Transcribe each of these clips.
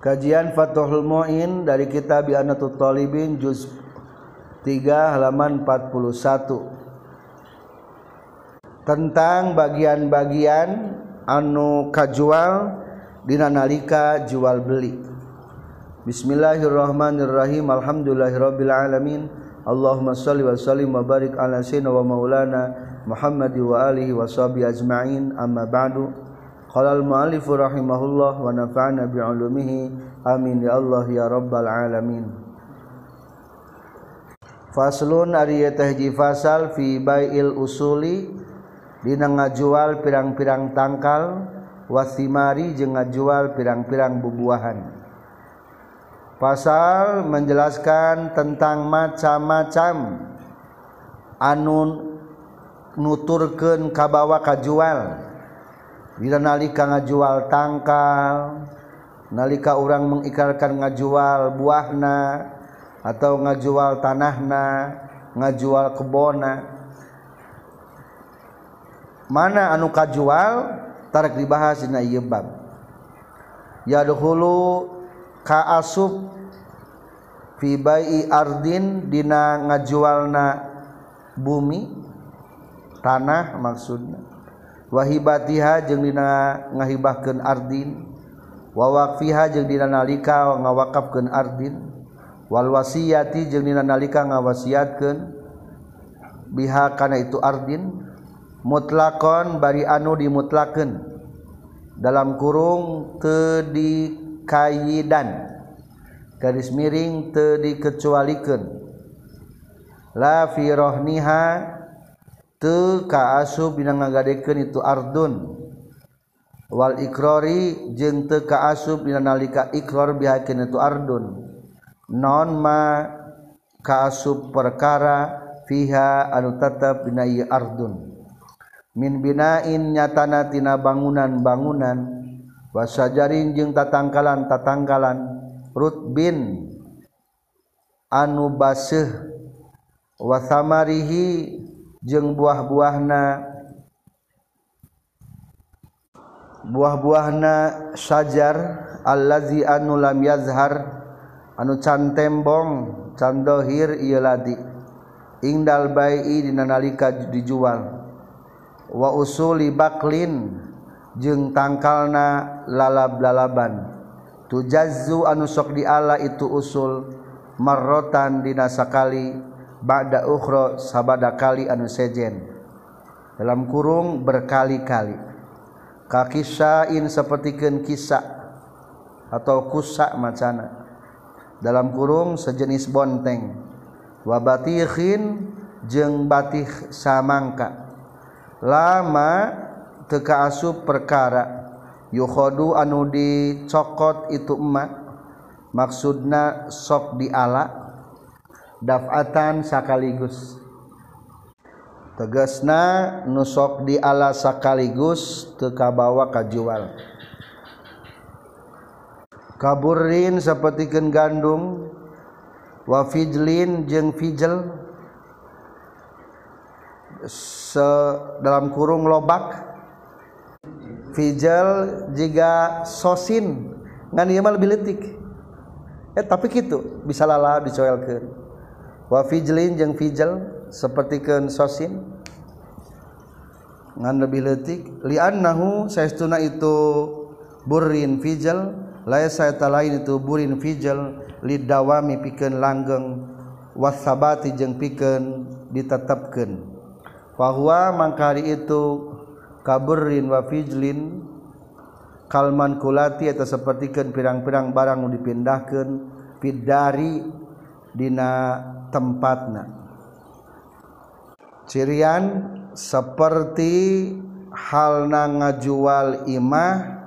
Kajian Fathul Muin dari kitab Bianatul Talibin juz 3 halaman 41 tentang bagian-bagian anu kajual dina nalika jual beli. Bismillahirrahmanirrahim. Alhamdulillahirabbil alamin Allahumma shalli wa sallim wa barik ala sayyidina wa maulana Muhammad wa alihi wa sahbihi ajmain. Amma ba'du. Qalal mu'alifu rahimahullah wa nafa'ana bi'ulumihi amin ya Allah ya rabbal alamin Faslun ari tahji fasal fi bai'il usuli. Dina ngajual pirang-pirang tangkal. Wasimari jeung ngajual pirang-pirang bubuahan. Pasal menjelaskan tentang macam-macam anun nuturkeun kabawa kajual Bila nalika ngajual tangkal nalika orang mengikarkan ngajual buahna atau ngajual tanahna ngajual kebona mana anu kajual tarik dibahas dina ieu bab. Yadkhulu ka asub fi bai'i ardin dina ngajualna bumi tanah maksudna. wahibatiha jeung dina ngahibahkeun ardin. Wa waqfiha jeung dina nalika ngawakafkeun ardin. Wal wasiyati jeung dina nalika ngawasiatkeun. Biha kana itu ardin. Mutlakon bari anu dimutlakeun. Dalam kurung teu dikayidan garis miring teu dikecualikeun la fi rohniha kaasub bina ngagadeken itu ardun. Wal ikrori jeng te ka kaasub dina nalika ikror bihakin itu ardun. Non ma kaasub perkara fiha anu tetap dina ardun. Min binain nyatana tina bangunan-bangunan wasajarin jeung tatangkalan-tatangkalan. Rutbin anu baseuh wasamarihi jeung buah-buahna. Buah-buahna sajar allazi anu lam yazhar anu can tembong can dohir ieu ladi. Ingdal bai'i dina nalika dijual. Wa usuli baklin jeung tangkalna lalab-lalaban. Tujazzu anu sok diala itu usul marrotan dina sakali ba'da ukhra sabada kali anu sejen. Dalam kurung berkali-kali. Kakisain sapertikeun kisah atau kusa macana. Dalam kurung sejenis bonteng. Wa batikhin jeung batih samangka. Lama teka asup perkara. Yukhodu anu dicokot itu emak. Maksudna sok diala dafatan sakaligus. Tegasna nusok di ala sakaligus tekabawa kajual. Kaburin sepertikan gandum wafijlin jeng fijel se dalam kurung lobak. Fijel jika sosin ngan ieu mah lebih letik eh tapi gitu bisa lala dicoelkeun. wa fijlin jeung fijl sapertikeun sosin. Ngan lebih leutik li'annahu saestuna itu burin fijl laisa lain itu burin fijl lidawami pikeun langgeng wasabati jeung pikeun ditetepkeun. Bahwa mangkari itu kaburin wa fijlin kalman kulati atau sapertikeun pirang-pirang barang nu dipindahkeun dina tempatna cirian seperti halna ngajual imah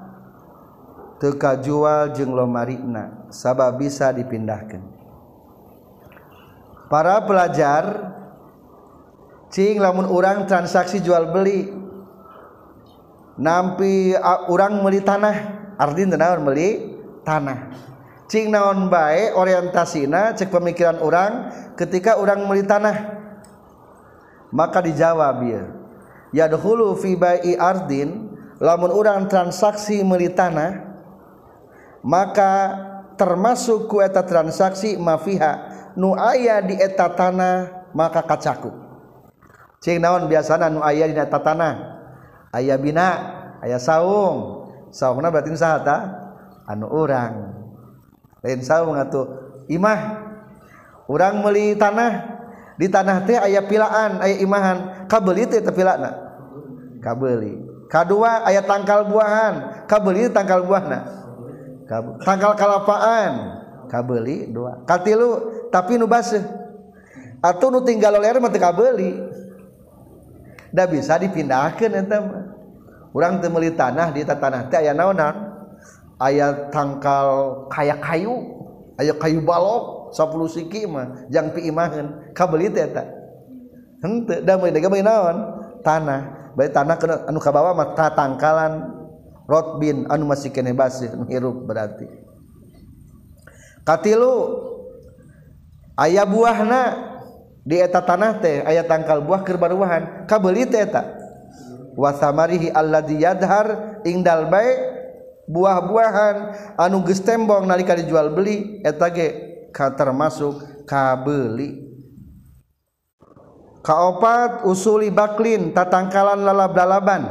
teka jual jeung lomarina sabab bisa dipindahkan. Para pelajar cing lamun orang transaksi jual beli nampi orang beli tanah artinya naon beli tanah cing naon bae orientasina cek pemikiran orang ketika orang beli tanah? Maka dijawab ya yadkhulu fi bai'i ardin lamun orang transaksi beli tanah maka termasuk ku eta transaksi mafiha nu aya di eta tanah maka kacaku. Cing naon biasana nu aya di eta tanah? Aya bina aya saung. Saungna berarti sahata anu orang lain saw ngatu imah. Orang meli tanah. Di tanah teh ayah pilaan ayah imahan. Kabeli teh tepilana. Kabeli. Kedua ayah tangkal buahan. Kabeli tangkal buahna. Kab tangkal kalapaan. Kabeli dua. Katilu tapi nu baseuh. Atau nu tinggal oleh mah kabeli. Da bisa dipindahkan eta mah. Urang teu meuli tanah di tanah teh aya naonan aya tangkal kayak kayu. Aya kayu balok 10 siki mah yang piimahan kabeli teh eta. Henteu da meuli ge naon? Tanah. Bae tanah kena anu kabawa mah ta tangkalan rotbin anu masih kene basih hirup berarti. Katilu aya buahna di eta tanah teh aya tangkal buah keur baruahan. Kabeli teh eta. Wasamarihi alladzi yadhar ingdal bai' buah-buahan anu geus tembong nalika dijual beli eta ge ka termasuk kabeli kaopat usuli baklin tatangkalan lalab lalaban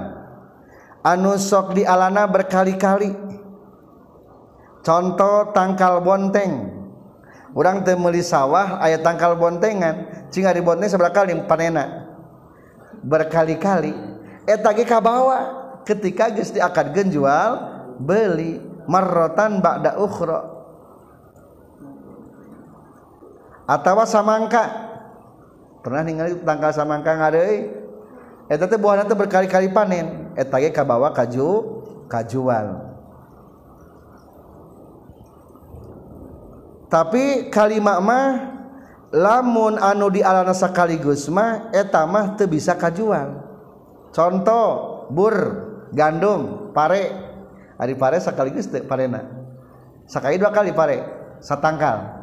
anu sok di alana berkali-kali. Contoh tangkal bonteng orang temeli sawah ayat tangkal bontengan cing di bonteng seberapa kali panena berkali-kali eta ge kabawa ketika geus diakad genjual beli marrotan ba'da ukhra. Atawa samangka. Pernah ningali tangkal samangka ngadeuy? Eta teh buahna teh berkali-kali panen. Eta ge kabawa kaju kajual. Tapi kalimat mah lamun anu di alana sakaligus mah eta mah teu bisa kajual. Contoh bur gandum pare ari pare sakaligus teu parena. Sakali dua kali pare satangkal.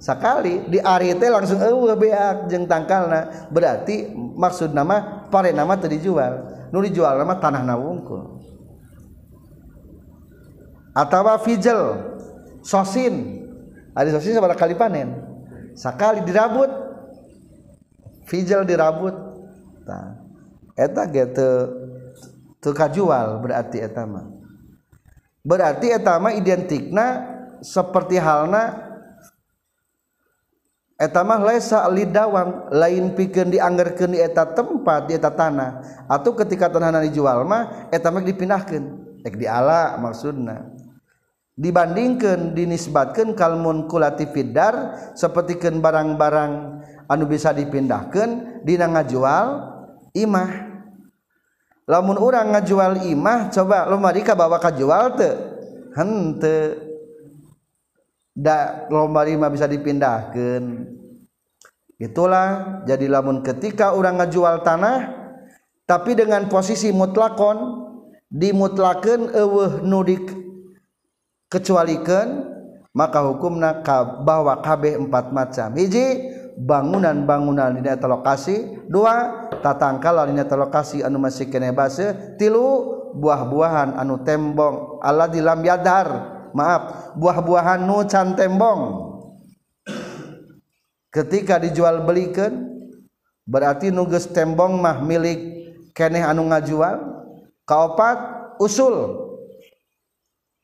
Sekali di ari teh langsung eueuh beak jeung tangkalna. Berarti maksud nama pare nama teu dijual. Nu dijual nama tanah wungkul atawa fijel sosin. Ada sosin sabaraha kali panen. Sakali dirabut. Fijel dirabut. Tah. Eta ge teu kajual berarti eta mah berarti etama identikna seperti halna etamah lesa lidawang lain pikeun dianggerkeun di eta tempat di eta tanah. Atau ketika tanah dijual mah eta mah dipindahkeun ek diala maksudna. Dibandingkan dinisbatkan kalmun kulatifidar sepertikan barang-barang anu bisa dipindahkan dina ngajual imah. lamun orang ngajual imah coba lomari ka bawa kajual teu. Henteu. Da lomari mah bisa dipindahkan itulah jadi lamun ketika orang ngajual tanah tapi dengan posisi mutlakon dimutlakan eueuh nudik kecualikan maka hukumna ka bawa kabeh empat macam. Hiji bangunan-bangunan dinata lokasi. Dua tatangkala dinata lokasi anu masih kene base tilu buah-buahan anu tembong. Allah di lam yadar maaf buah-buahan nu can tembong. Ketika dijual belikan berarti nuges tembong mah milik keneh anu ngajual. Kaopat usul.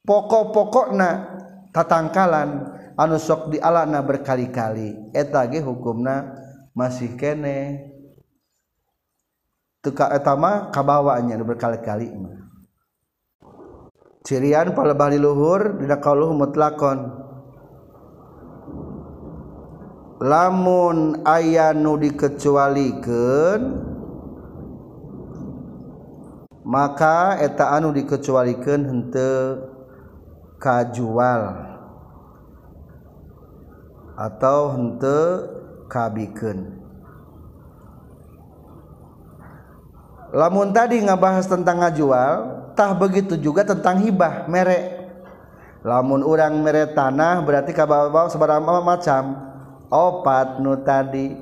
Pokok-pokokna tatangkalan. anu sok di alana berkali-kali etage hukumna masih kene. Teka etama kabawaannya berkali-kali mah. Cirian pada bali luhur dina qauluh mutlakon. Lamun aya nu dikecualikeun maka eta anu dikecualikeun henteu kajual. atau hente kabikeun. Lamun tadi ngabahas tentang ngajualtah begitu juga tentang hibah merek lamun urang merek tanah berarti kabar-bawa sebarang macam. Opat nu tadi.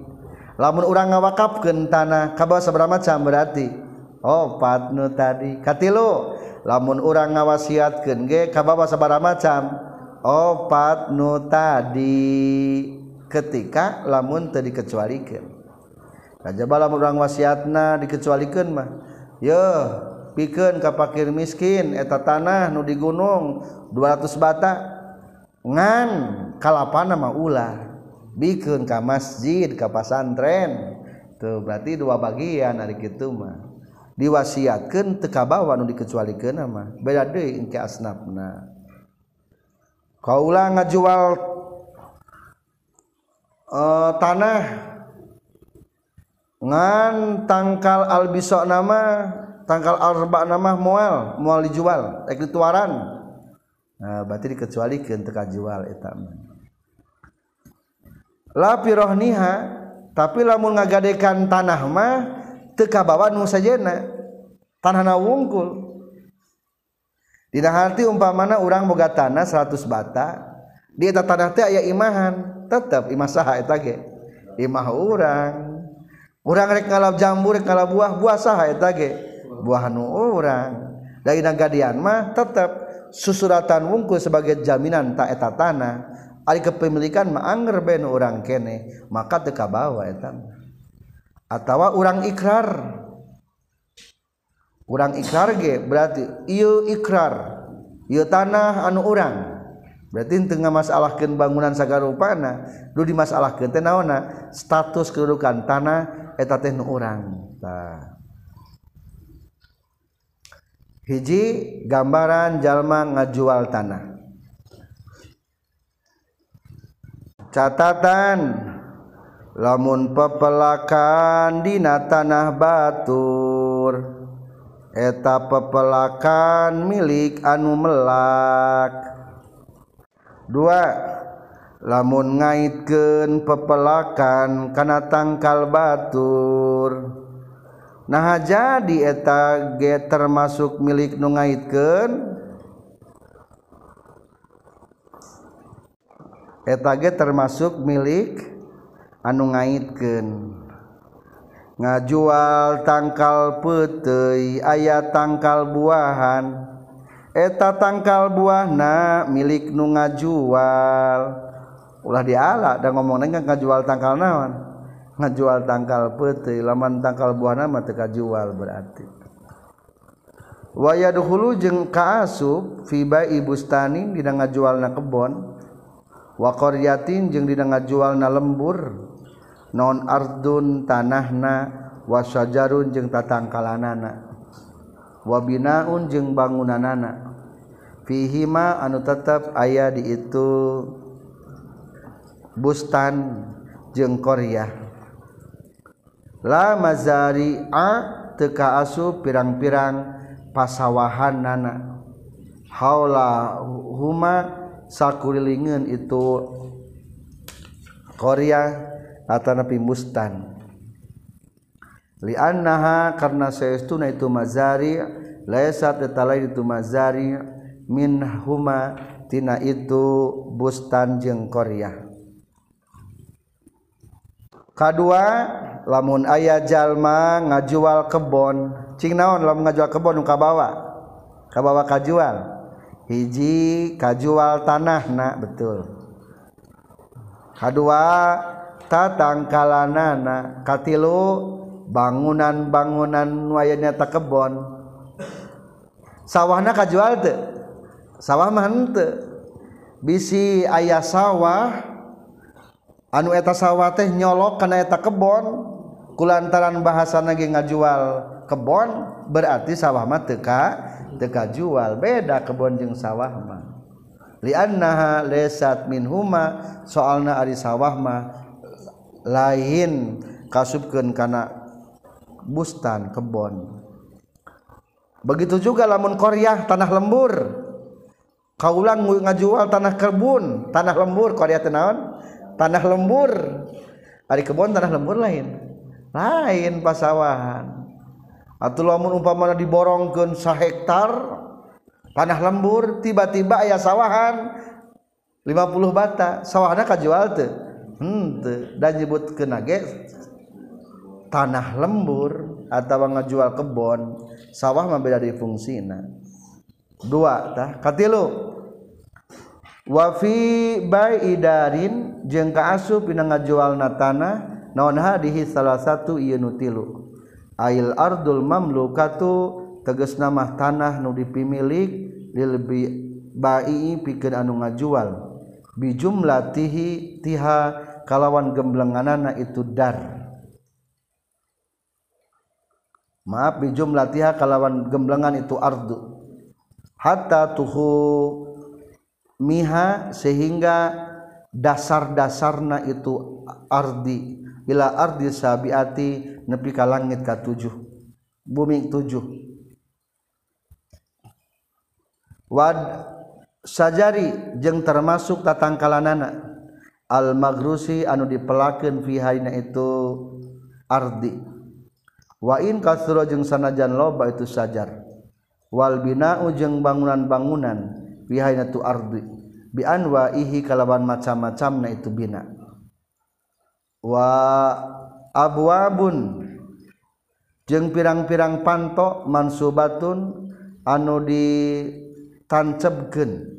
Lamun urang ngawakafkeun tanah kabar sebarang macam berarti. Opat nu tadi. Katilu lamun urang ngawasiatkeun ge kabawa sebarang macam. opat nu tadi ketika lamun teu dikecualikeun. Kajaba lamun urang wasiatna dikecualikeun mah yo pikeun ka fakir miskin eta tanah nu di gunung 200 bata ngan kalapana mah ulah bikeun ka masjid ka pasantren tuh berarti dua bagian ari kitu mah diwasiatkeun teu kabawa nu dikecualikeun mah beda deui engke asnapna kaula ngajual uh, tanah. Ngan tangkal albisok nama tangkal arba nama mual mual dijual ek dituaran. Nah berarti dikecualikan teka jual etaman la pirohniha tapi lamun ngagadekan tanah mah teka bawa nu sajena tanah na wungkul. Dina harti umpamana urang boga tanah 100 bata, di eta tanah teh aya imahan, tetep imah saha eta ge? Imah urang. Urang rek ngalap jambu, rek ngalap buah, buah saha eta ge? Buah nu urang. Da dina gadian mah tetep susuratan wungkul sebagai jaminan ta eta tanah. Ari kepemilikan mah anger ben urang kene, maka teka bawa eta. Atawa urang ikrar kurang ikrar ge berarti ieu ikrar. Ieu tanah anu urang. Berarti tengah masalahkan bangunan sagarupana lu dimasalahkan teh naona status kedudukan tanah eta teh nu urang. Tah. Hiji gambaran jalma ngajual tanah. Catatan. Lamun pepelakan dina tanah batu. eta pepelakan milik anu melak. Dua lamun ngaitkeun pepelakan kana tangkal batur. Nah jadi eta ge termasuk milik nu ngaitkeun? Eta ge termasuk milik anu ngaitken ngajual tangkal putih ayat tangkal buahan. Eta tangkal buahna milik nu ngajual. Ulah diala dan ngomong nengah ngajual tangkal naon? Ngajual tangkal putih laman tangkal buahna mah teu kajual berarti. Waya jeng jeung kaasub fi bai bustani dina ngajualna kebon. Wa qaryatin jeung dina ngajualna lembur. non ardun tanahna wasajarun jeung tatangkalanana. Wabinaun jeung bangunanana. Fihima anu tetap aya di itu bustan jeung korea la mazari a teka asu pirang-pirang pasawahan nana haula huma sakurilingeun itu korea atanapi mustan liannaha karena saestuna itu mazari laisat lain itu mazari min huma tina itu bustan jeung koryah. Kedua lamun ayah jalma ngajual kebon. Cing naon lamun ngajual kebon nu kabawa? Kabawa kajual. Hiji kajual tanah na betul. Kedua tatangkalanana katilu bangunan-bangunan wayanya tak kebon. Sawahna kajual teu? Sawah mah henteu bisi ayah sawah anu eta sawah teh nyolok kana eta kebon kulantaran bahasana ge ngajual kebon berarti sawah mah teu ka teu beda kebon jeung sawah mah. Li'annaha lesat min huma soalna ari sawah mah lain kasubkeun kana bustan kebon. Begitu juga lamun Korea tanah lembur. Kaulang ngajual tanah kebun tanah lembur korea tenaon tanah lembur. Hari kebun tanah lembur lain. Lain pasawahan. Atau lamun umpama diborongkeun sahektar tanah lembur tiba-tiba aya sawahan 50 bata. Sawahna kajual teu Hmm, henteu dan nyebutkeun ke tanah lembur atau ngajual kebon sawah mah beda di fungsina. Dua tah katilu. Wafi bai idarin jeung kaasup dina ngajualna tanah naon hadihi salah satu ieu nu tilu. Ail ardul mamlukatu teges nama tanah nu dipimilik lil bai pikir anu ngajual. Bijumlatihi tiha kalawan gemblengan anak itu dar. Maaf bijumlah tiha kalawan gemblengan itu ardu. Hatta tuhu miha sehingga dasar-dasarna itu ardi. Ila ardi sabiati nepi ka langit ka tujuh. Bumi tujuh. Wad sajari jeng termasuk tatangkalanana al-magrusi anu dipelakeun fihaina itu ardi. Wain kasura jeung sanajan loba itu sajar. Wal bina'u jeung bangunan-bangunan fihaina tu ardi. Bi anwa'ihi kalawan macam-macamna itu bina. Wa abwabun jeung pirang-pirang panto mansubatun anu ditancebkeun.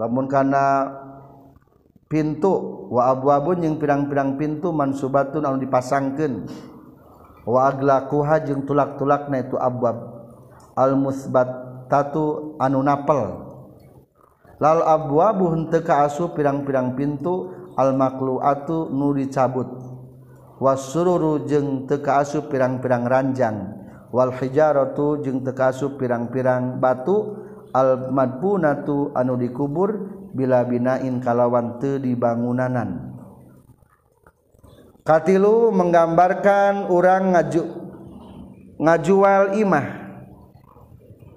Lamun kana pintu. Wa abwabun yang pirang-pirang pintu mansubatun anu dipasangkeun. Wa aglaquha jeung tulak-tulakna itu abwab. Almusbat tatu anu napel. Lal abwabu henteu kaasup pirang-pirang pintu al makluatu nu dicabut. Wasururu jeung teu kaasup pirang-pirang ranjang. Wal hijaratu jeung teu kaasup pirang-pirang batu. Al madbunatu anu dikubur. bila binain kalawan teu dibangunanan katilu menggambarkan orang ngaju ngajual imah.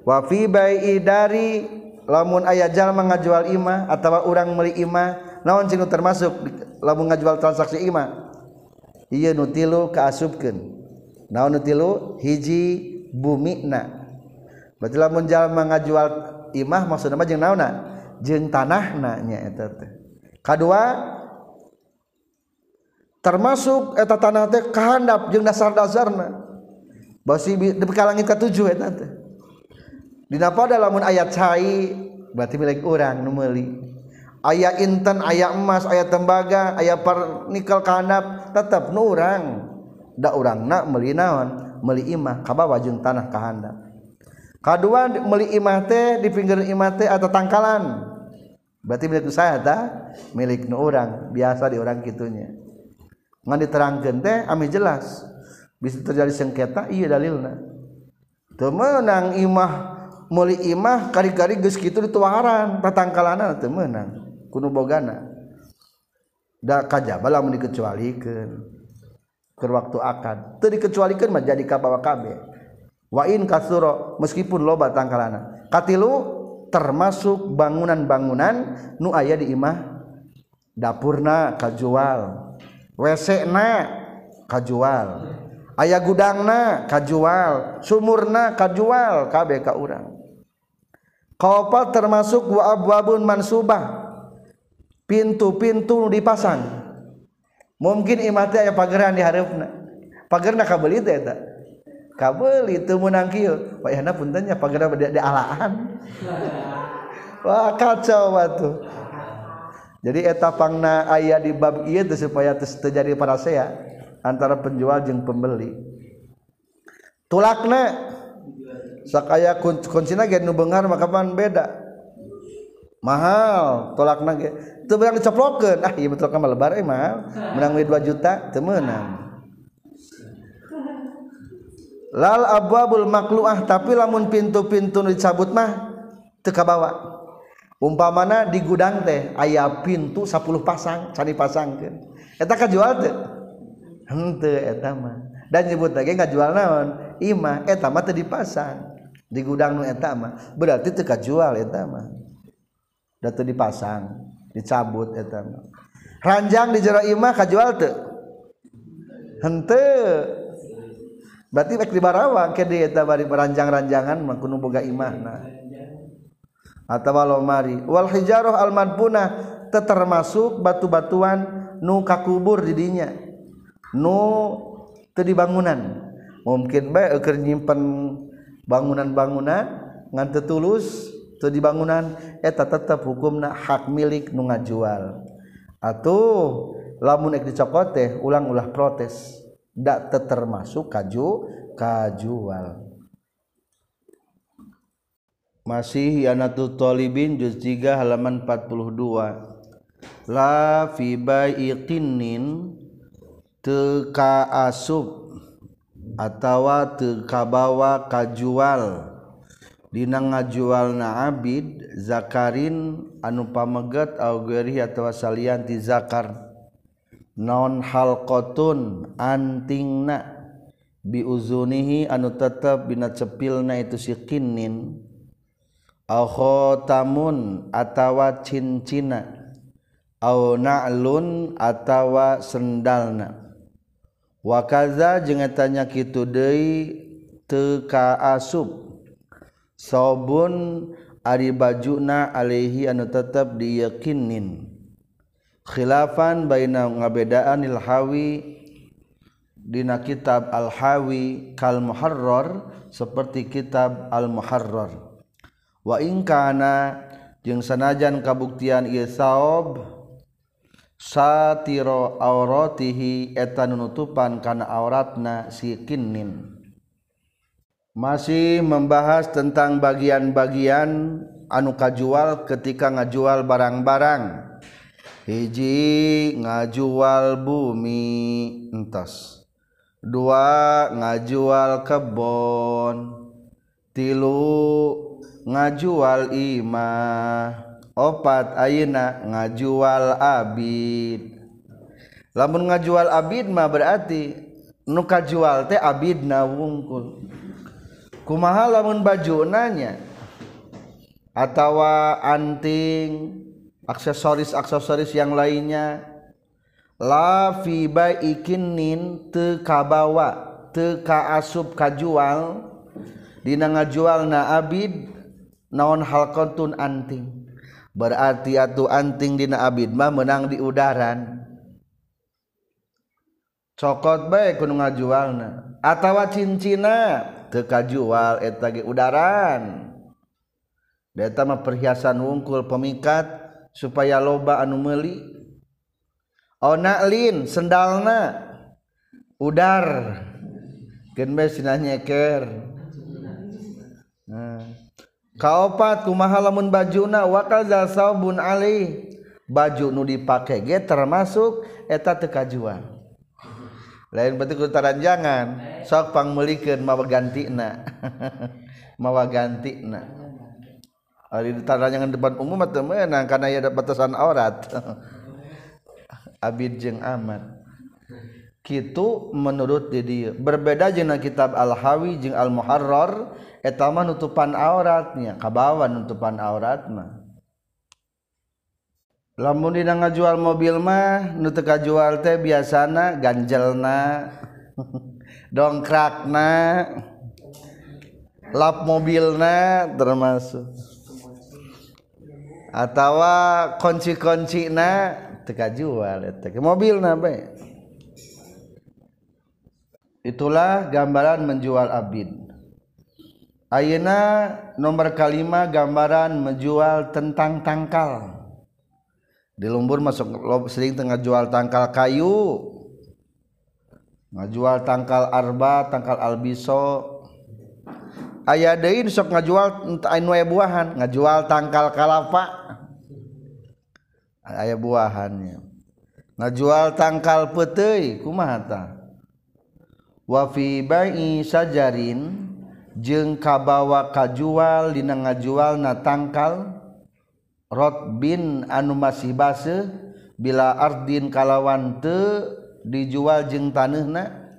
Wafi bayi dari lamun aya jalma ngajual imah atau orang meli imah naon cinu termasuk lamun ngajual transaksi imah? Iya nutilu kaasupkeun. Naon nutilu hiji bumi na. Berarti lamun jalma ngajual imah maksudnya mah jeung naonna jeng tanah nanya teh. Kadua termasuk eta tanah teh kehandap jeung dasar-dasarna. Basi di langit ketujuh eta teh. Dina pada lamun ayat cai berarti milik orang nu meuli. Intan ayat emas ayat tembaga ayat par nikel kehandap tetap nu urang. Da urangna meuli naon? Meuli imah ka bawah jeung tanah kehandap kedua meli imah teh di pinggir imah teh atau tangkalan. Berarti milik saya ta milik nu orang biasa di orang kitunya. Ngan diterangkan teh ami jelas. Bisa terjadi sengketa iya dalilna. Temenang imah meli imah kari-kari geus kitu dituaran tatangkalanan teu meunang kuno bogana. Da kajaba lamun dikecualikeun keur waktu akad. Teu dikecualikeun mah jadi kabawa kabeh wain kasuro meskipun loba tangkalana katilu termasuk bangunan-bangunan nu aya di imah dapurna kajual. WC na kajual. Ayah gudangna kajual. Sumurna kajual kabeh ka urang. Kaopal termasuk wa abwabun mansubah. Pintu-pintu dipasang. Mungkin imah teh aya pageran di hareupeuna pagerna kabeli teh eta. Kabeuli teu meunang kieu. Wayahna punten nya pagerna di, di alaan. Wah kacau batu jadi eta pangna di bab ieu teh supaya terjadi parasea antara penjual jeung pembeli. Tulakna sakaya kuncina ge nu maka pan beda? Mahal tolakna ge. Teu beunang dicoplokeun. Ah ieu betul ka lebar eh mahal. Menang 2 juta teu meunang lal abwabul makluah tapi lamun pintu-pintu dicabut mah teka bawa umpamana di gudang teh aya pintu 10 pasang cari pasangkan eta kajual teh henteu eta mah. Dan nyebut lagi nggak jual naon? Ima eta mah teh dipasang. Di gudang nu eta mah. Berarti teu kajual eta mah. Da teu dipasang dicabut eta mah. Ranjang di jero imah kajual teu? Henteu berarti rek dibarawa ke di eta bari ranjang-ranjangan mangkunu boga imahna atawa lomari wal hijarah al madbuna termasuk batu-batuan nu kakubur di dinya. Nu teu dibangunan mungkin bae keur nyimpen bangunan-bangunan ngan teu tulus teu dibangunan eta tetep hukumna hak milik nu ngajual. Atau lamun ek dicokot teh ulang ulah protes. dak termasuk kaju kajual. Masih Yanatul Thalibin juz 3 halaman 42 la fi baiqinin teka asub atawa teka bawa kajual. Dina ngajual na abid zakarin anu pamegat augeri atau atawa salianti zakar. non halqotun antingna. Biuzunihi anu tetap bina cepilna itu si sikinin khatamun atawa cincina. Au na'lun atawa sendalna. Wa kaza jeung tanya kitu deui teu kaasub sobun ari bajuna alaihi anu tetep diyakinin khilafan baina ngabedaan ilhawi dina kitab al-hawi kal muharrar seperti kitab al-muharrar wa in kana jeung sanajan kabuktian ieu saob satiro auratihi eta nunutupan kana auratna si kinnin. Masih membahas tentang bagian-bagian anu kajual ketika ngajual barang-barang. hiji ngajual bumi entos dua ngajual kebon. Tilu ngajual imah. Opat ayeuna ngajual abid. Lamun ngajual abid mah berarti nu kajual teh abidna wungkul. Kumaha lamun baju nanya? Atau anting aksesoris-aksesoris yang lainnya. La fi baikinin te kabawa teka asub kajual dina ngajual na abid naon halqatun anting. Berarti atu anting dina abid mah menang di udaran. Cokot bae kudu ngajualna. Atawa cincina teu kajual eta ge udaran. Eta mah perhiasan wungkul pemikat. supaya loba anu meuli. Onalin sendalna. Udar. Nyeker. Nah. kaopat kumaha lamun bajuna wakaza saubun ali. Baju nu dipake ge termasuk eta teu kajuan. Lain berarti ku taranjangan. Sok pangmeulikeun mawa gantina mawa gantina Ari ditaranyangan depan umum mah teu meunang kana aya batasan aurat. Abid jeung Ahmad. Kitu menurut di dieu. Berbeda jeung kitab Al-Hawi jeung Al-Muharrar eta mah nutupan auratnya, kabawa nutupan aurat mah. Lamun dina ngajual mobil mah nu teu kajual teh biasana ganjelna dongkrakna lap mobilna termasuk atawa kunci-kunci na teu kajual eta mobilna bae itulah gambaran menjual abid. Ayeuna nomor kalima gambaran menjual tentang tangkal. Di lumbur masuk sering tengah jual tangkal kayu ngajual tangkal arba tangkal albiso aya dein sok ngajual ain wae buahan ngajual tangkal kalapa. Aya buahannya. Ngajual tangkal peuteuy kumaha tah wa fi bai'i sajarin jeung kabawa kajual dina ngajualna tangkal rotbin anu masih base bila ardin kalawan teu dijual jeung taneuhna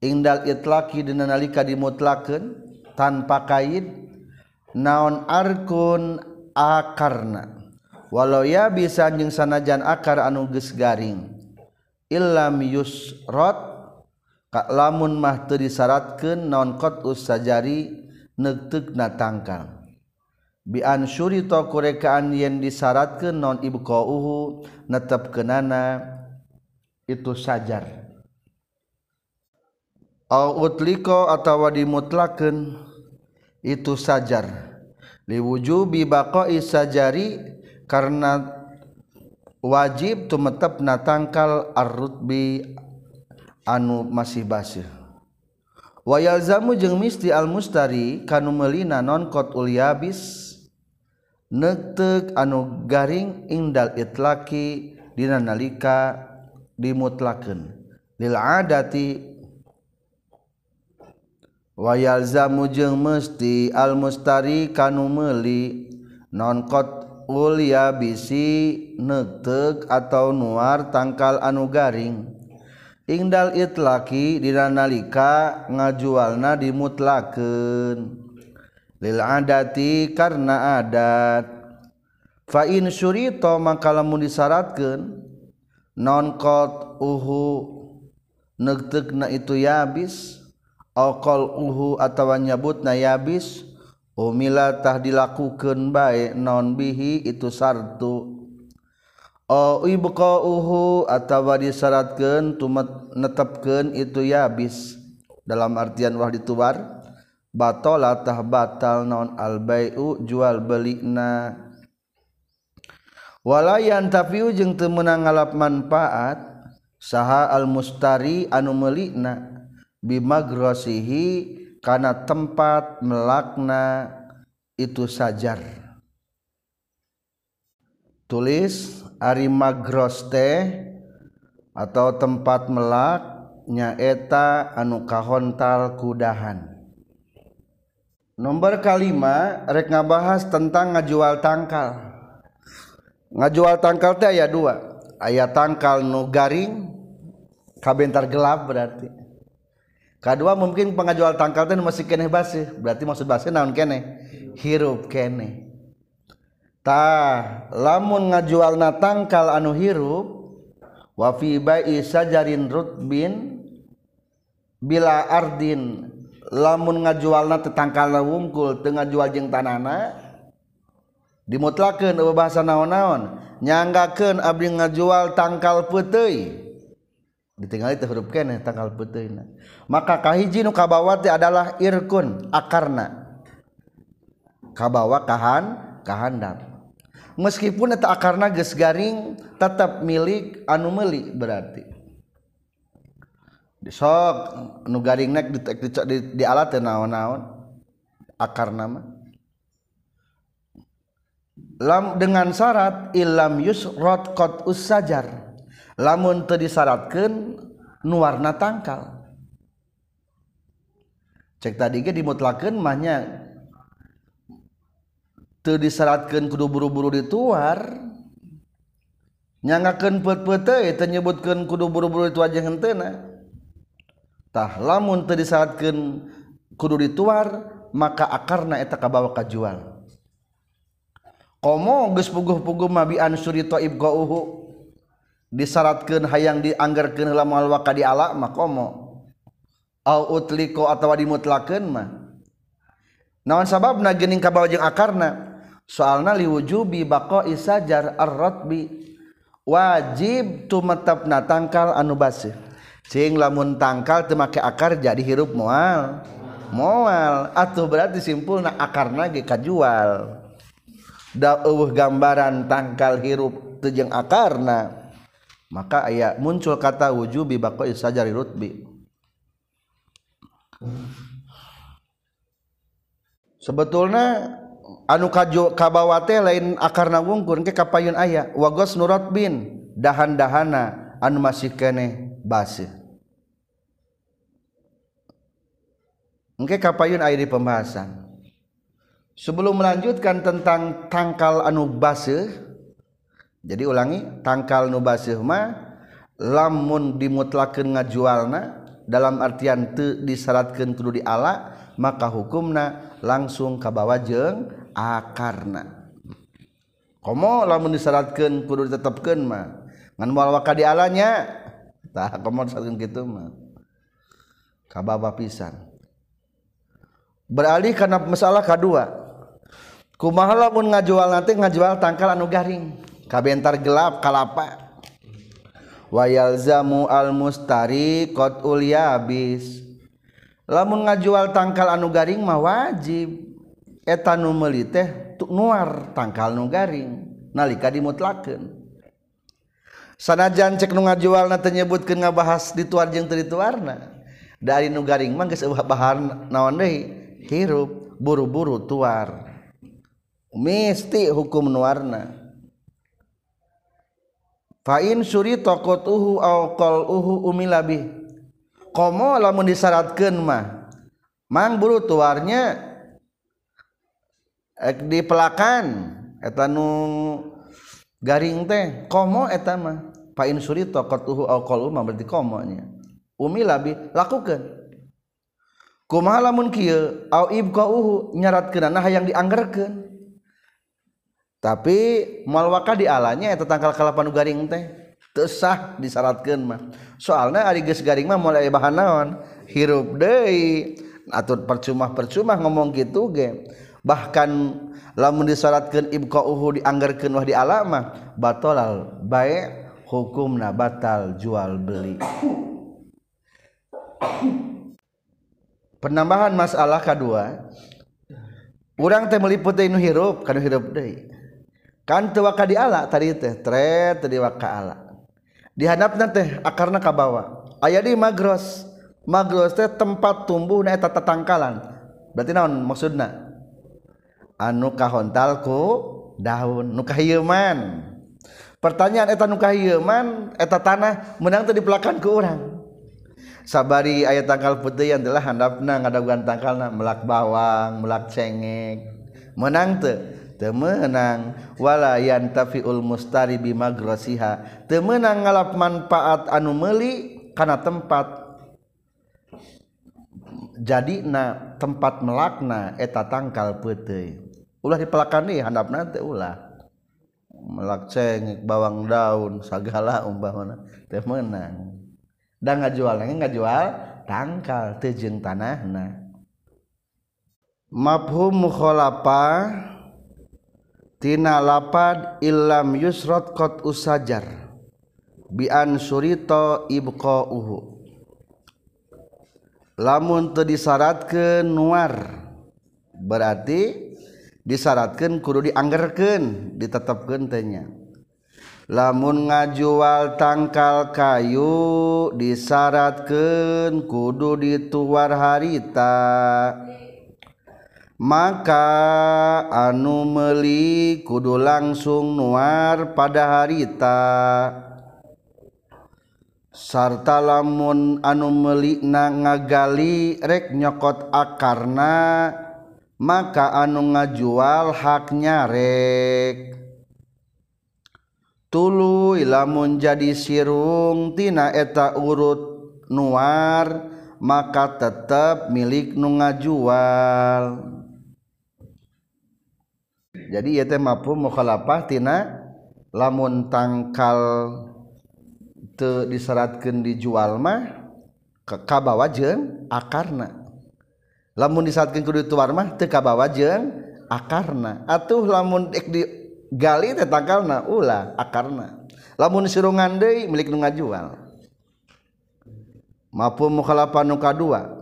indal itlaqi dina nalika dimutlakeun. tanpa kaid naon arkun akarna. Walau ya bisa jeung sanajan akar anu geus garing. Illam yusrat ka lamun mah teu disaratkeun naon qatus sajari neuteuqna tangkal bi an syurita kurekaan yen disaratkeun naon ibqauhu netepkeunana itu sajar. Au utliko atawa dimutlakeun itu sajar. Liwujubi baqai sajari karena wajib tumetep na tangkal arrutbi anu masih basih. Wayal zamu jeung misti al mustari kanu melina non kot uliabis nektek anu garing indal itlaki dina nalika dimutlakeun. Lil adati wayalza mujeng mesti al mustari kanu meuli nonkot ulia bisi netek atau nuar tangkal anu garing. Ingdal itlaki dinalika ngajualna dimutlaken lil adati karena adat. Fa in syurita maka lamun disyaratkeun non qad uhu neukteukna itu yabis alkohol uhu atawa nyabut nayabis umilatah dilakukan baik non bihi itu sartu. O ibqa uhu atawa disyaratkan tumet netepkeun itu yabis. Dalam artian wah dituar batolatah batal non albayu jual beli na walayan tapiu jeung temenang ngalap manfaat saha al mustari anu melikna bimagrosihi karena tempat melakna itu sajar. Tulis ari Magroste atau tempat melak nyaeta anu kahontal kudahan. Nomor kalima rek ngabahas tentang ngajual tangkal. Ngajual tangkal teh ayat dua. Ayat tangkal nu garing kabentar gelap berarti. kedua mungkin pengajual tangkal teh masih kene basih. Berarti maksud basih naon kene hirup kene tah lamun ngajualna tangkal anu hirup wa fi ba'i sajarin rutbin bila ardin lamun ngajualna teu tangkalna wungkul teu ngajual jeung tanana dimutlakeun bahasa naon-naon. Nyanggakeun abdi ngajual tangkal peuteuy ditinggal huruf kene tanggal putihna maka kahiji nu kabawati adalah irkun akarna. Kabawa kahan kahandap. Meskipun eta akarna geus garing tetap milik anu meuli berarti. Sok nu garing nek di, di, di, di alat naon-naon akar nama lam dengan syarat ilam yusrot kot usajar lamun teu disyaratkeun nu warna tangkal. Cek tadi ge dimutlakeun mah nya. Teu disyaratkeun kudu buru-buru dituar. Nyangakeun peut-peut teh teu nyebutkeun kudu buru-buru dituar jeung henteuna tah lamun teu disaratkeun kudu dituar maka akarna eta kabawa kajual. Komo geus puguh-puguh mabian ansuri taib gauhu disyaratkan hayang dianggarkan lamal waka di ala mah komo. Au utliko atau dimutlakan mah. Naon sabab na gening kabawa jeung akarna? Soalna liwujubi bako isajar arrotbi wajib tumetepna tangkal anu basih. Sing lamun tangkal temake akar jadi hirup moal. Moal atau berarti simpulna akarna ge kajual. Da eueuh gambaran tangkal hirup tejeng akarna. maka aya muncul kata wujubi baqa'i sajari rutbi. Sebetulnya anu kaju kabawate lain akarna wungkur ke kapayun aya. Wagos nurat bin dahan-dahana anu masih kene basih Engke kapayun air di pembahasan. Sebelum melanjutkan tentang tangkal anu basih, jadi ulangi tangkal nubasihma lamun dimutlakan ngajualna dalam artian te disyaratkeun kudu di ala maka hukumna langsung kabawa jeng akarna. Komo lamun disyaratkeun kudu ditetapkan mah ngan moal waka di alanya tah komo disyaratkeun gitu mah kabawa pisan. Beralih karena masalah kedua kumaha lamun ngajual nanti ngajual tangkal anu garing? kabentar gelap kalapa. Wayalzamu al mustari qatul yabis lamun ngajual tangkal anu garing mah wajib. Eta nu meuli teh nuar tangkal nu garing nalika dimutlakeun. Sanajan cek nu ngajualna teu nyebutkeun ngabahas dituar jeung teu dituarna dari nu garing mah geus bahan naon deui hirup buru-buru tuar. Mesti hukum nuarna. Fa'in suri tokot uhu au uhu umilabi. Komo lamun disyaratkeun mah. Mang buru tuarnya ek di pelakan eta nu garing teh komo eta mah. Fa'in suri tokot uhu au kol uhu berarti komonya. Umilabi lakukan. Kumaha lamun kieu au ibqa uhu nah yang dianggerkeun. tapi malwaka di alanya eta tangkal kalapan garing teh. Teu sah disyaratkeun mah. Soalna ari geus garing mah mulai bahan naon? Hirup deui. Atau percuma-percuma ngomong gitu ge. Bahkan lamun disyaratkeun ibqauhu dianggarkeun wah di alama batalal bae hukumna batal jual beli. Penambahan masalah kedua orang teh meliput nu hirup kana hirup deui. kan teu waka diala tadi teh tret tadi waka ala. Dihadapna teh akarna kabawa aya di magros. Magros teh tempat tumbuh na eta tatangkalan berarti naon maksudna? Anu kahontalku daun nu kahieuman pertanyaan eta nu kahieuman eta tanah menang teh di belakang ku urang. Sabari aya tangkal putih yang telah handapna ngadaguan tangkalna melak bawang melak cengek. Menang teh temenang wala yantafiul mustari bimagrosiha temenang ngalap manfaat anu meli karena tempat. Jadi na tempat melakna eta tangkal putih ulah dipelakan nih handap nanti ulah. Melak cengik bawang daun sagala umpamana teh menang. Da ngajual nanging ngajual tangkal tejeng tanahna. Mafhum mukhalafa tina lapad illam yusrat qad usajar. Bi an surita ibqauhu lamun teu disyaratkeun nuar berarti disyaratkeun kudu dianggerkeun ditetepkeun teh nya. Lamun ngajual tangkal kayu disyaratkeun kudu dituar harita. maka anu meli kudu langsung nuar pada harita. Sarta lamun anu melikna ngagali rek nyokot akarna maka anu ngajual haknya rek. Tulu lamun jadi sirung tina eta urut nuar maka tetap milik nu ngajual. jadi ieu teh mampu mukhalafah tina lamun tangkal teu diseratkeun dijual mah kabawa jeung akarna. Lamun disaratkeun kudu tuar mah teu kabawa jeung akarna. Atuh lamun dek digali teh tangkalna ulah akarna. Lamun sirungan deui milik nu ngajual. Mafhum mukhalafah nu kadua.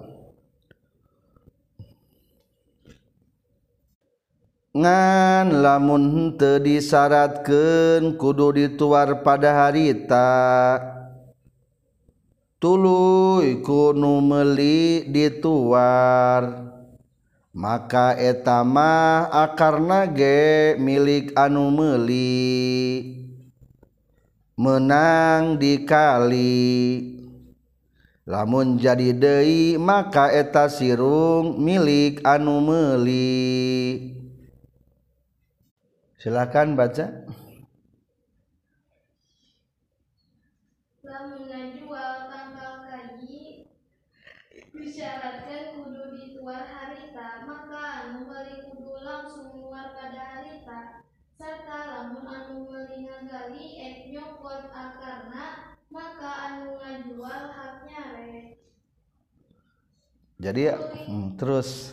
ngan lamun teu disyaratkeun kudu dituar pada harita. Kunu meli dituar. Maka etama akar nage milik anu meli menang dikali. Lamun jadi deui maka eta sirung milik anu meli silakan baca. Lamun jual tangkal kaji disyaratkan kudu dituar harita maka anu meuli kudu langsung luar pada harita. Serta lamun anu meuli ngagali et nyokot akarna maka anu ngajual haknya re. Jadi ya, hmm, terus.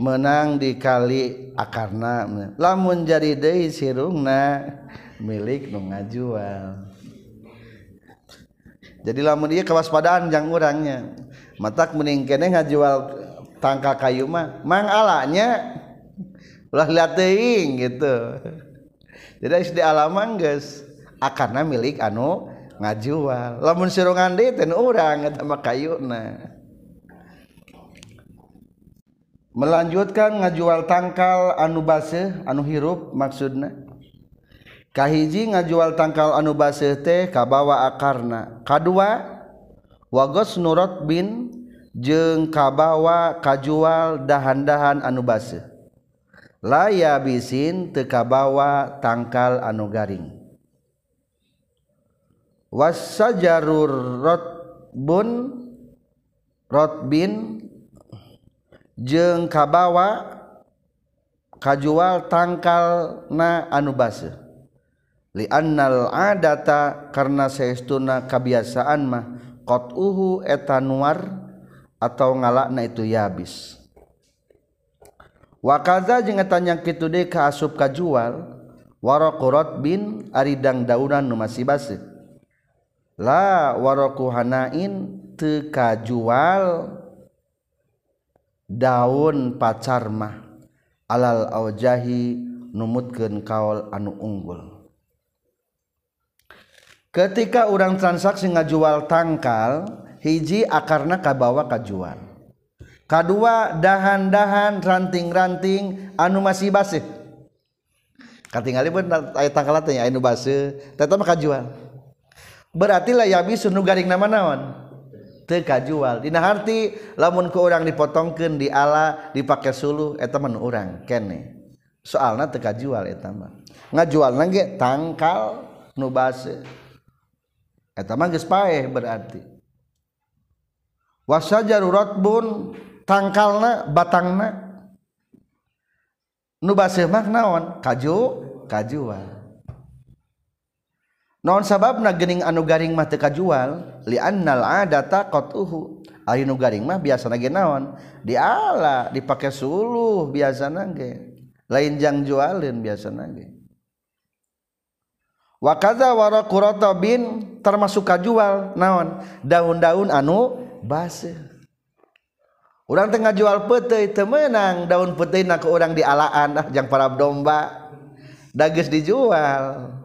menang dikali akarna. Lamun jadi deui sirungna milik nu ngajual. Jadi lamun ieu kewaspadaan jang urangnya. Matak mending kene ngajual tangka kayu mah mang alanya? Ulah lihat teuing gitu. Jadi di alamang geus akarna milik anu ngajual. Lamun sirungan deui teu urang eta mah kayuna melanjutkan ngajual tangkal anu base anu hirup maksudna? Kahiji ngajual tangkal anu base teh kabawa akarna. Kadua wagos nurot bin jeng kabawa kajual dahan-dahan anu base laya bisin tekabawa tangkal anu garing. Wasajarur rotbun rotbin jeng kabawa kajual tangkal na anu base liannal adata karena seestuna kebiasaan mah kot uhu etanuar atau ngalakna itu yabis wakaza jeung tanya kitu deui ka asup kajual waraqurot bin aridang daunan nu masih base la waraku hanain teu kajual daun pacarmah alal aujahi numutkeun kaol anu unggul. Ketika orang transaksi ngajual tangkal hiji akarna kabawa kajual. Kedua dahan-dahan ranting-ranting anu masih basih katingali pun ayat tangkal teh anu basih tetap kajual. Berarti lah yabi nu garing nama naon? kajual. Dina harti lamun ke orang dipotongkan di ala dipakai sulu etaman orang kene. Soalnya teka jual etama ngajual nangge tangkal nubase etama geus berarti. Wasajaruratbun tangkalna batangna. Nubase maknawan kaju kajual. non sabab gening anu garing mah kajual adata qatuhu. Ari nu garing mah biasa ge naon? Diala dipake suluh biasa na lain jang jualin biasa nage wa kadza kuroto bin termasuk kajual naon? Daun-daun anu base orang tengah jual petai temenang daun petai na ke orang dialaan ah jang para domba. Dages dijual.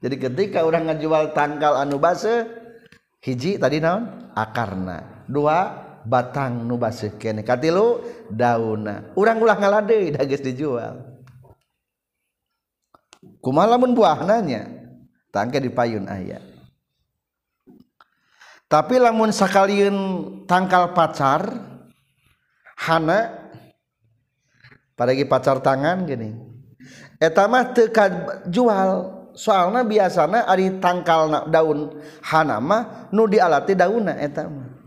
Jadi ketika orang ngajual tangkal anu base hiji tadi naon? Akarna. Dua batang nu base kene. Katilu dauna urang ulah ngalade da geus dijual. Kumaha lamun buahnanya tangke dipayun aya. Tapi lamun sakalian tangkal pacar hana padagi pacar tangan gini eta mah teu jual soalnya biasanya Ari tangkal daun Hanama nu dialati dauna etama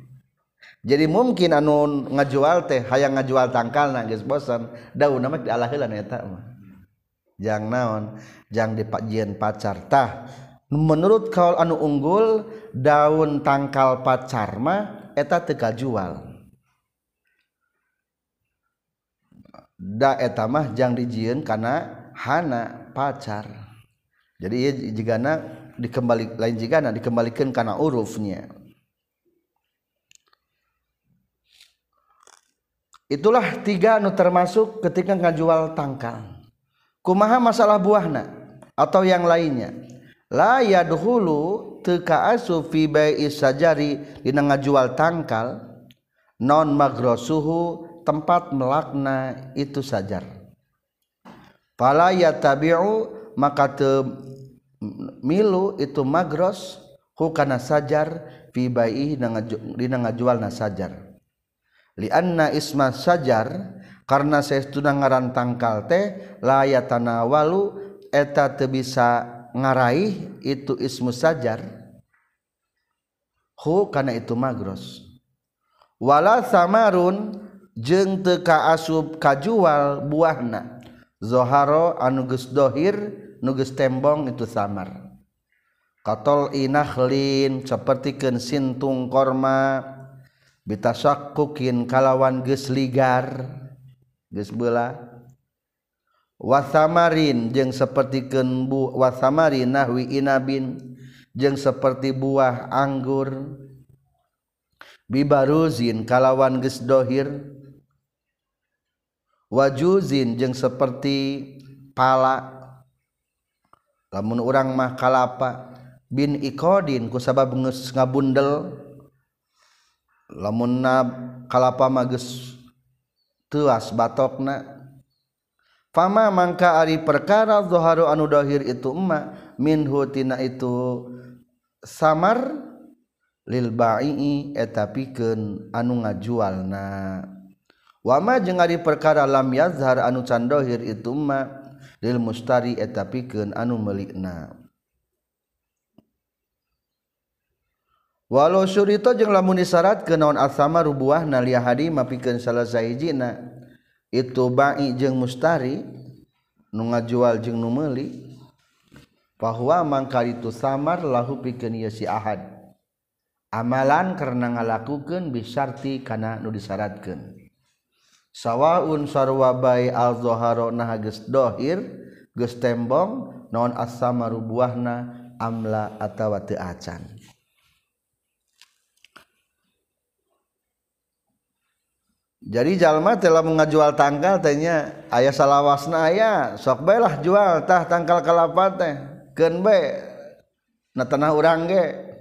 jadi mungkin anu ngajual teh hayang ngajual tangkal na geus bosan daun mah dialaheula eta mah. Jang naon? Jang dipajieun pacar tah. Menurut kaul anu unggul daun tangkal pacar mah eta teu kajual. Da eta mah jang dijieun kana hana pacar. Jadi ia jika dikembali lain jika dikembalikan karena urufnya. Itulah tiga nu termasuk ketika ngajual tangkal. Kumaha masalah buahna atau yang lainnya? La yadhulu teka asu fi bai'i sajari dina ngajual tangkal non magrosuhu tempat melakna itu sajar. Fala yatabi'u maka te milu itu magros hukana sajar fi baihi dina ngajualna sajar. Li anna isma sajar karena saestuna ngaran tangkal teh la walu eta teu bisa ngaraih itu ismu sajar hu kana itu magros. Wala samarun jeung teu kaasup kajual buahna. Zoharo anu geus dohir nuges tembong itu samar katol inakhlin sapertikeun sintung korma bitasakkukin kalawan geus ligar geus wasamarin jeung sapertikeun bu wasamarin nahwi inabin jeung seperti buah anggur. Bibaruzin kalawan geus dohir. Wajuzin jeung seperti pala. lamun orang mah kalapa? Bin ikodin ku sabab ngabundel. Lamun na kalapa geus tuas batokna. Fama mangka ari perkara zoharu anu dohir itu emma minhu tina itu samar lil baii etapikeun anu ngajualna. Wama jeung ari perkara lam yazhar anu can dohir itu emma lil mustari eta pikeun anu melikna walau syurita jeung lamun disyaratkeun naon asama rubuah nalia hadi mapikeun salah sahijina itu bai jeung mustari nu ngajual jeung nu meuli bahwa mangkal itu samar lahu pikeun ieu si ahad. Amalan karena ngalakukeun bisarti kana nu disyaratkeun sawwaun sarwabai alzoharo nah dohir geus tembong non asama rubuahna amla atawa teu acan. Jadi jalma telah mengajual tanggal tanya ayah salawasna ayah sok baiklah jual tah tangkal kelapa teh keun bae na tanah urang ge.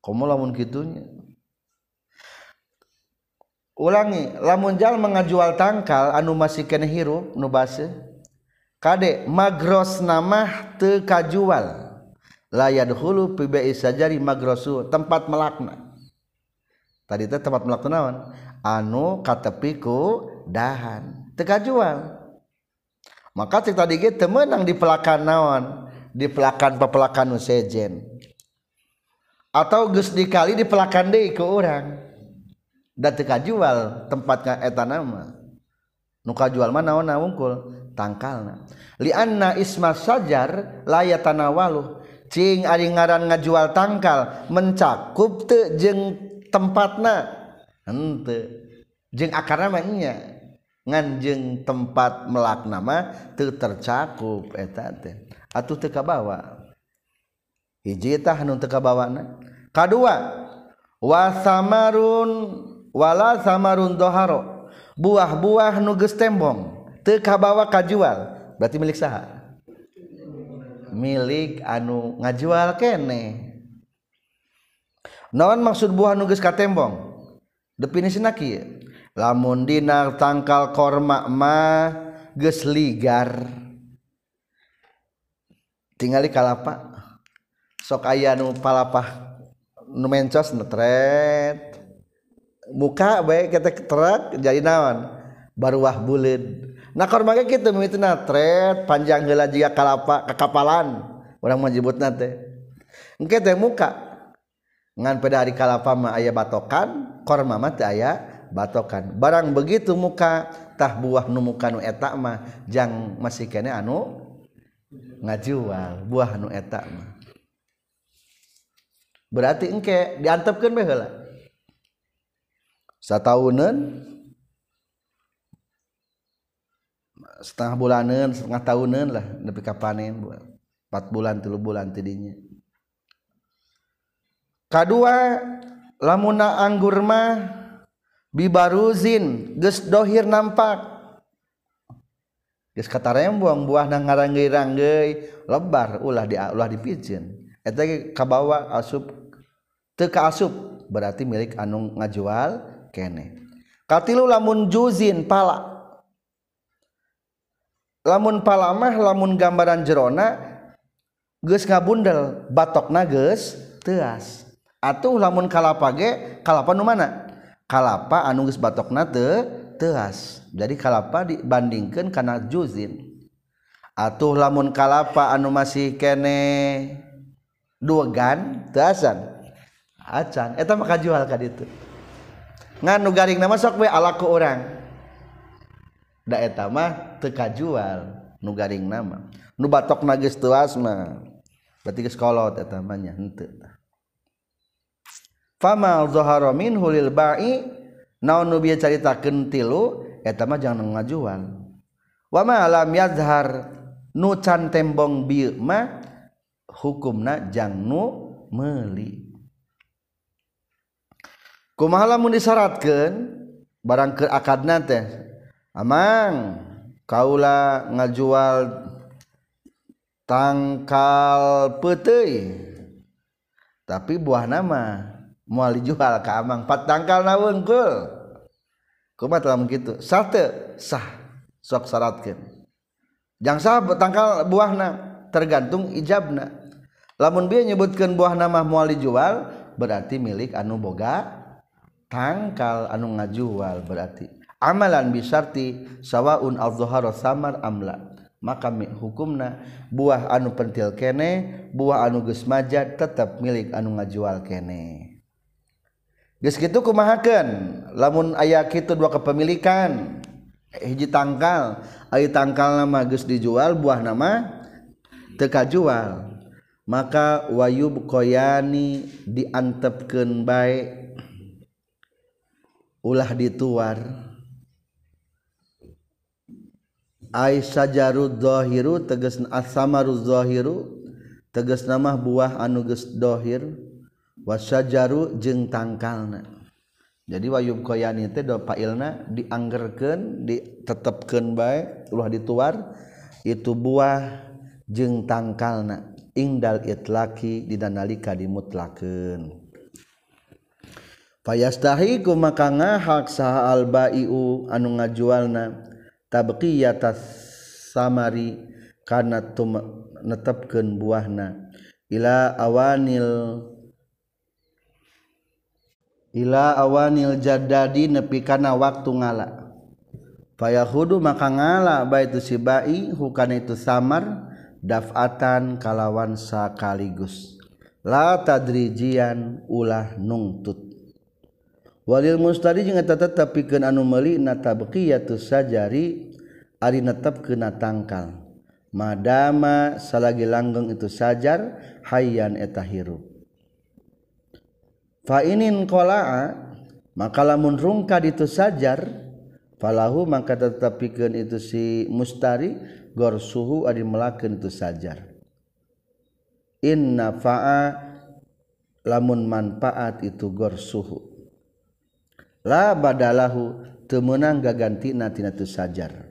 Komo lamun kitunya ulangi lamunjal mengajual tangkal anu masih hirup nu base kade magros nama te kajual. Layad hulu pibai sajari magrosu tempat melakna. Tadi teh tempat melakna naon? Anu katepiku dahan teu kajual. Maka cek tadi ge teu meunang di pelakan naon? Di pelakan pepelakan nu sejen. Atau geus dikali di pelakan deui ke urang datka jual tempat ka etanama nuka jual mana na wungkul? Tangkalna. Lianna isma sajar layatana waluh. Cing ari ngaran ngajual tangkal mencakup te jeng tempatna. Hente jeng akar namanya ngan jeng tempat melak nama te tercakup eta teh. Atuh teka bawa hiji tah nu teka bawana kadua wasamarun wala samarun doharo. Buah-buah nuges tembong tekabawa kajual. Berarti milik saha? Milik anu ngajual kene. Non maksud buah nuges ka tembong definisi naki lamun dinar tangkal korma ma geus ligar. Tingali kalapa? Sok aya nu palapah nu mencos netret muka baik kita terak jadi nawan baruah bulid nah korma kita itu tret panjang gela jika kalapa kekapalan orang menyebut nate engke teh muka. Ngan pada hari kalapa mah ayah batokan korma mah teh ayah batokan. Barang begitu muka tah buah nu muka nu etak mah jang masih kene anu ngajual buah nu etak mah. Berarti engke diantepkeun bae heula? satahunan setengah bulanan setengah tahunan lah. Lebih kapanen empat bulan tilu bulan tidinya. Kedua lamuna anggur mah bibaruzin geus dohir nampak. Geus katarem buang buah nang ngaranggeuy lebar ulah di ulah dipijin eta kabawa asup teu kaasup berarti milik anu ngajual kene. Katilu lamun juzin pala. Lamun palamah lamun gambaran jerona geus ngabundel batokna geus teas. Atuh lamun kalapage kalapa nu mana? Kalapa anu geus batokna teu teas. Jadi kalapa dibandingkan karena juzin. Atuh lamun kalapa anu masih kene dua gan teasan. Acan. Eta maka jual ka ditu. nganu garing nama sok we alaku orang da eta mah teu kajual nu garing nama. Nu batok geus tuas mah berarti geus kolot eta mah nya henteu famal zahara minhu lil ba'i naon nu bieu caritakeun tilu eta mah jangan ngajual. Wa ma lam yazhar nu can tembong bieu mah hukumna jang nu meuli. kumahalamun disyaratkan barang ke akadna teh. Amang kaula ngajual tangkal petei tapi buah nama mual dijual ke amang. Pat tangkal na wengkul. Kumat lamun gitu sate sah sok syaratkan jang sah tangkal buahna tergantung ijabna. Lamun dia nyebutkan buah nama mual dijual berarti milik anu boga tangkal anu ngajual berarti. Amalan bisarti sawaun al-zuhara samar amla. Maka hukumna buah anu pentil kene buah anu geus majad tetap milik anu ngajual kene. Geus kitu kumahakeun? Lamun aya kitu dua kepemilikan hiji tangkal aya tangkal nama geus dijual buah nama teu kajual. Maka wayub koyani diantepkeun baik ulah dituar. Aisyah jarudhohiru teges asamaruzohiru teges nama buah anugeshohir wasya jaru jeung tangkalna. Jadi wayub koyan itu do pailna dianggerkeun ditetepkeun baik ulah dituar itu buah jeung tangkalna. Ingdal itlaki didanalika dimutlakeun payastahi ku maka ngahak saha albaiu anu ngajualna tabqiyata samari kana netepkeun buahna. Ila awanil ila awanil jadadi nepi kana waktu ngala. Fayahudu maka ngala baitu si bai hukana itu samar dafatan kalawan sakaligus. La tadrijian ulah nungtut. Walil mustari jeung eta tetepikeun anu meuli na tabqiyatu sajari ari netep kena tangkal. Madama salagi langgeng itu sajar hayyan eta hirup. Fa inin qola'a maka lamun rungka itu sajar falahu maka tetepikeun itu si mustari gor suhu ari melakeun itu sajar. Inna fa'a lamun manfaat itu gor suhu la badalahu temenang gaganti natina tu sajar.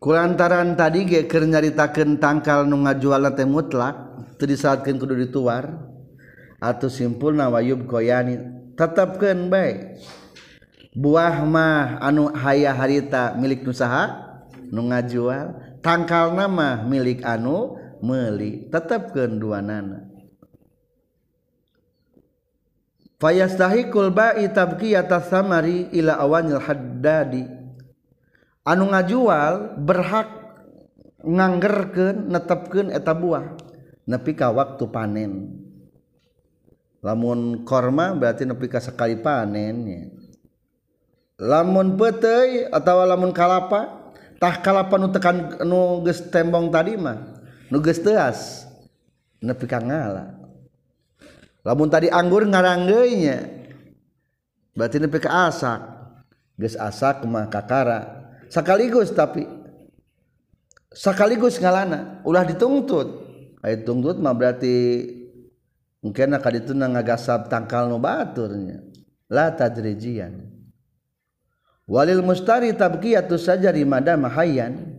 Kulantaran tadi ge keur nyaritakeun tangkal nu ngajualna teh mutlak teu disalatkeun kudu dituar atau simpulna wayub koyani tetapkeun bae. Buah mah anu haya harita milik nusaha nu ngajual tangkal nama milik anu meuli tetapkeun duanana. fayastahikul ba'i tabqiyata samari ila awanil haddadi. Anu ngajual berhak nganggerkeun netepkeun eta buah nepi ka waktu panen. Lamun korma berarti nepi ka sekali panennya lamun petai atau lamun kalapa tah kalapa nu tekan nu geus tembong tadi mah nu geus teas nepi ka ngalah lamun tadi anggur ngaranggeunya berarti nepi ka asak. Geus asak mah kakara. Sakaligus tapi sakaligus ngalana ulah dituntut aya tuntut mah berarti mungkin akan itu ngagasab tangkal nu baturnya. La tadrijian. Walil mustari tabqiyatu sajari madama hayyan.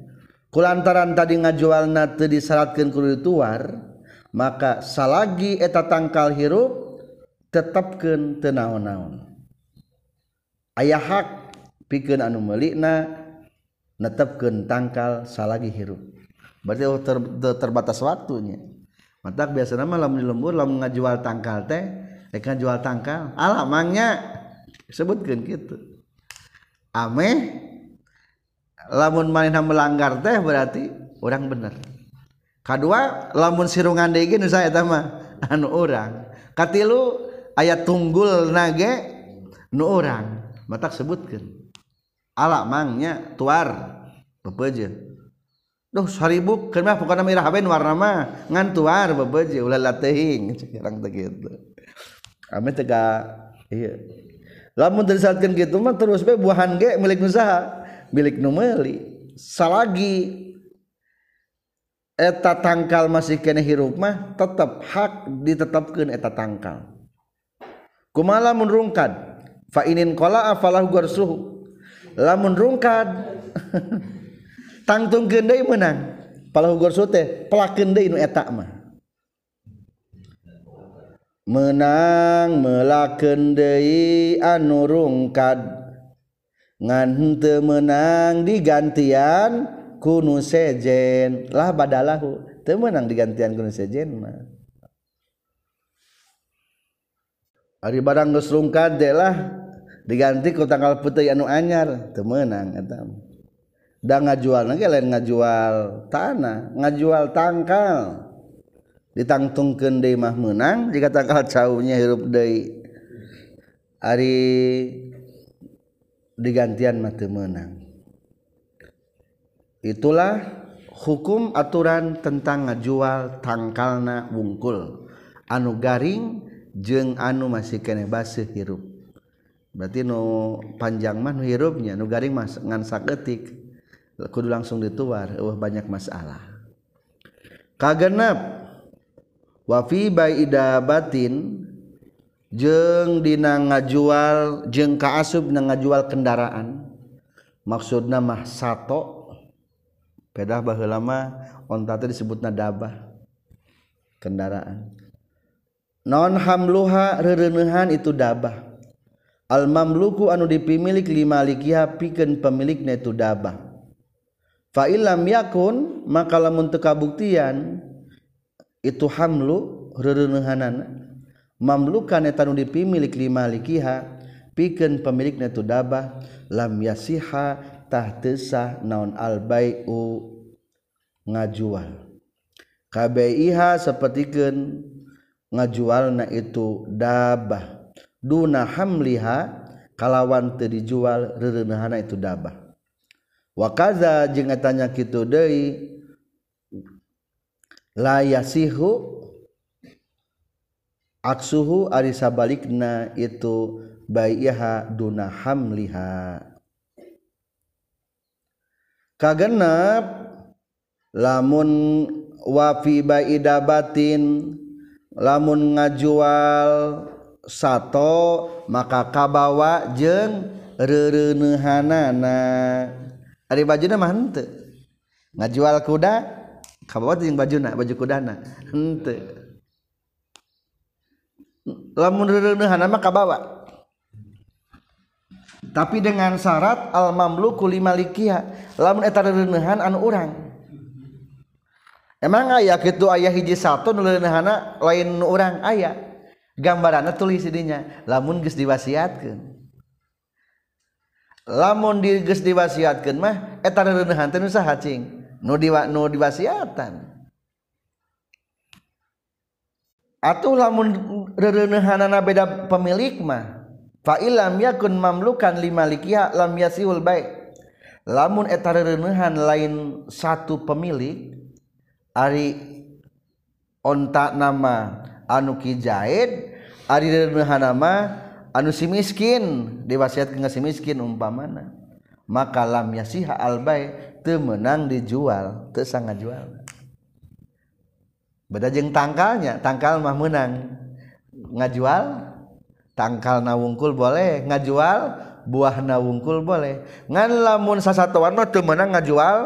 Kulantaran tadi ngajualna teu disyaratkeun kudu tuar maka salagi eta tangkal hirup tetapkan tenaon-naon ayah hak pikeun anu melikna netepkeun tangkal salagi hirup. Berarti oh, ter, ter, terbatas waktunya. Mata biasa nama lamun di lembur lamun ngajual tangkal teh rek jual tangkal alamangnya sebutkan gitu ameh lamun manehna melanggar teh berarti orang bener. kedua lamun sirungan deui nu saya tama anu orang katilu ayat tunggul nage nu orang mata sebutkan ala mangnya tuar. Bebeje Duh seribu kenapa bukan mirah ben warna mah. Ngan tuar bebeje ulah latehing. Sekarang teh gitu. Ame tega iya. Lamun tersatkeun kitu mah terus be buahan ge milik nusaha, milik nu meuli. Salagi. eta tangkal masih kene hirup mah tetap hak ditetapkan eta tangkal. Kumala munrungkad fa inin kola afalah garsuhu. Lamun rungkad tangtung gendai menang palahu garsuhu teh pelakeun deui nu eta mah. Menang melakeun deui anu rungkad. Ngan teu menang digantian kunu sejen. Lah badalahu teu menang digantian kunu sejen mah Ari barang geus rungkad lah. Diganti ku tanggal putih anu anyar. Temenang eta. Da ngajual ge lain ngajual tanah ngajual tangkal. Ditangtungkeun deui mah menang jika tangkal caunya hirup deui. Ari digantian mah teu menang itulah hukum aturan tentang ngajual tangkalna wungkul. Anu garing jeung anu masih kene basih hirup. Berarti nu panjang mah nu hirupnya nu garing mas ngan saketik. Kudu langsung dituar uh banyak masalah. Kagenap wa fi baida batin jeung dina ngajual jeung kaasup na ngajual kendaraan. Maksudna mah sato. Pedah baheula mah onta teh disebutna dabah kendaraan. Non hamluha rereneuhan itu dabah. Al mamluku anu dipimilik lima likiha pikeun pemilikna itu dabah. Fa illam yakun maka lamun teu kabuktian itu hamlu rereneuhanana mamlukan eta nu dipimilik lima likiha pikeun pemilikna itu dabah. Lam yasiha tahtesah naon albayu ngajual. KBIH sepertiken ngajualna itu dabah. Duna hamliha kalawan teu dijual reureunahana itu dabah. Wa kaza jeung tanya kitu deui la yasihu aksuhu ari sabalikna itu baiha duna hamliha. kagenep. Lamun wafi baida batin. Lamun ngajual sato maka kabawa jeng rereneuhanana ari bajuna mah henteu. Ngajual kuda kabawa jeung bajuna baju kudana. Henteu. Lamun rereneuhanana mah kabawa. tapi dengan syarat al mamluku kuli lamun eta reuneuhan anu urang. Emang aya kitu aya hiji satu nu lain nu urang aya. Gambaranna tulis dinya lamun geus diwasiatkeun. Lamun di geus diwasiatkeun mah eta reuneuhan teh nu saha cing nu diwa, nu diwasiatan. Atuh lamun reuneuhanana beda pemilik mah. fa ilam yakun mamlukan limalikiha lam yasihul baik. Lamun eta renuhan lain satu pemilik ari ontak nama anu kijahid ari renuhan nama anu si miskin diwasiatkeun ke si miskin umpamana. Maka lam yasiha al bai teu menang dijual teu sanga jual. Beda jeung tangkalnya tangkal mah menang ngajual tangkal nawungkul boleh ngajual buah nawungkul boleh. Ngan lamun sasatuan mah temenang ngajual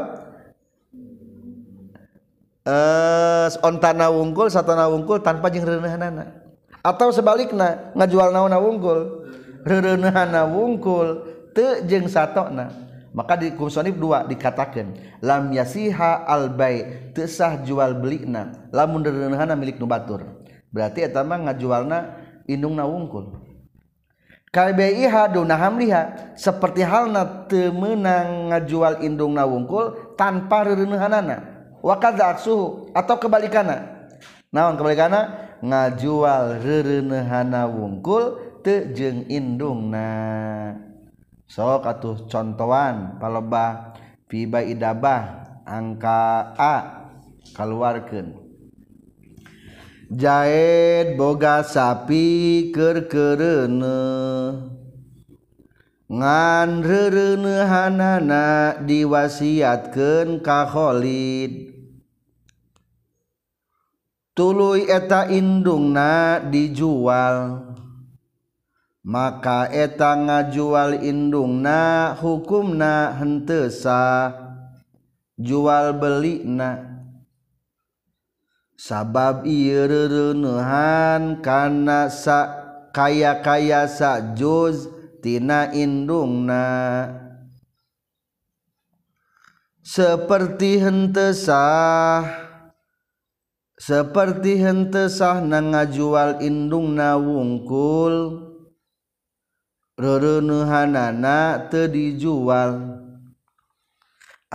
eh ontana wungkul satana wungkul tanpa jeung reuneuhanana atau sebaliknya ngajual naon wungkul reuneuhanna wungkul teu jeung satona maka di kumsonif dua dikatakan lam yasiha al bai teu sah jual belina. Lamun reuneuhanna milik nu batur. Berarti eta mah ngajualna indung naungkun kalbihadunhamliha seperti halna temenang ngajual indung nawungkul tanpa renuhanana wakadzat suhu atau kebalikana? Naon kebalikana? Ngajual rerenehana wungkul tejeng indungna. Sok atuh contohan palebah fiba idabah angka a keluarkan Jaed boga sapi kerkerene ngan reunehanana diwasiatkeun ka Khalid tuluy eta indungna dijual. Maka eta ngajual indungna hukumna henteu sah. Jual belikna sabab ireureuneuhan kana sa kaya kaya sa juz tina indungna. Seperti hentesah seperti hentesah na ngajual indungna wungkul rerenuhanana teu dijual.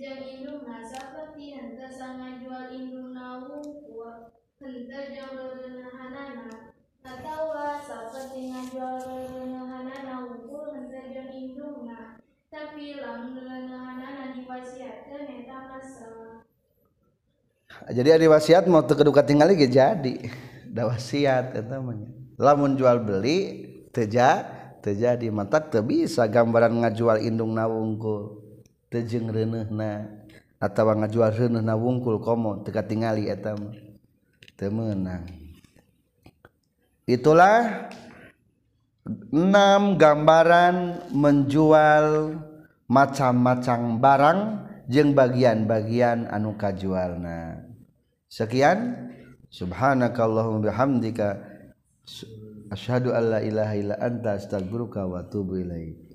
jang indung nasapati henta sanga jual indung nawu kuwa henta jang lorena hanana katawa sapati ngajual lorena hanana wukul henta jang indung na. Tapi lam lorena hanana diwasiatkan neta masalah. Jadi ada wasiat mau terkeduka tinggal lagi jadi. Ada wasiat itu namanya lamun jual beli teja terjadi mata tebi bisa gambaran ngajual indung nawungku tejeng reneh na atau ngajual reneh na wungkul komo teka tingali etam temenang itulah enam gambaran menjual macam-macam barang jeng bagian-bagian anu kajualna. Sekian. Subhanakallahumma bihamdika. Asyhadu alla ilaha illa anta astaghfiruka wa atubu ilaik.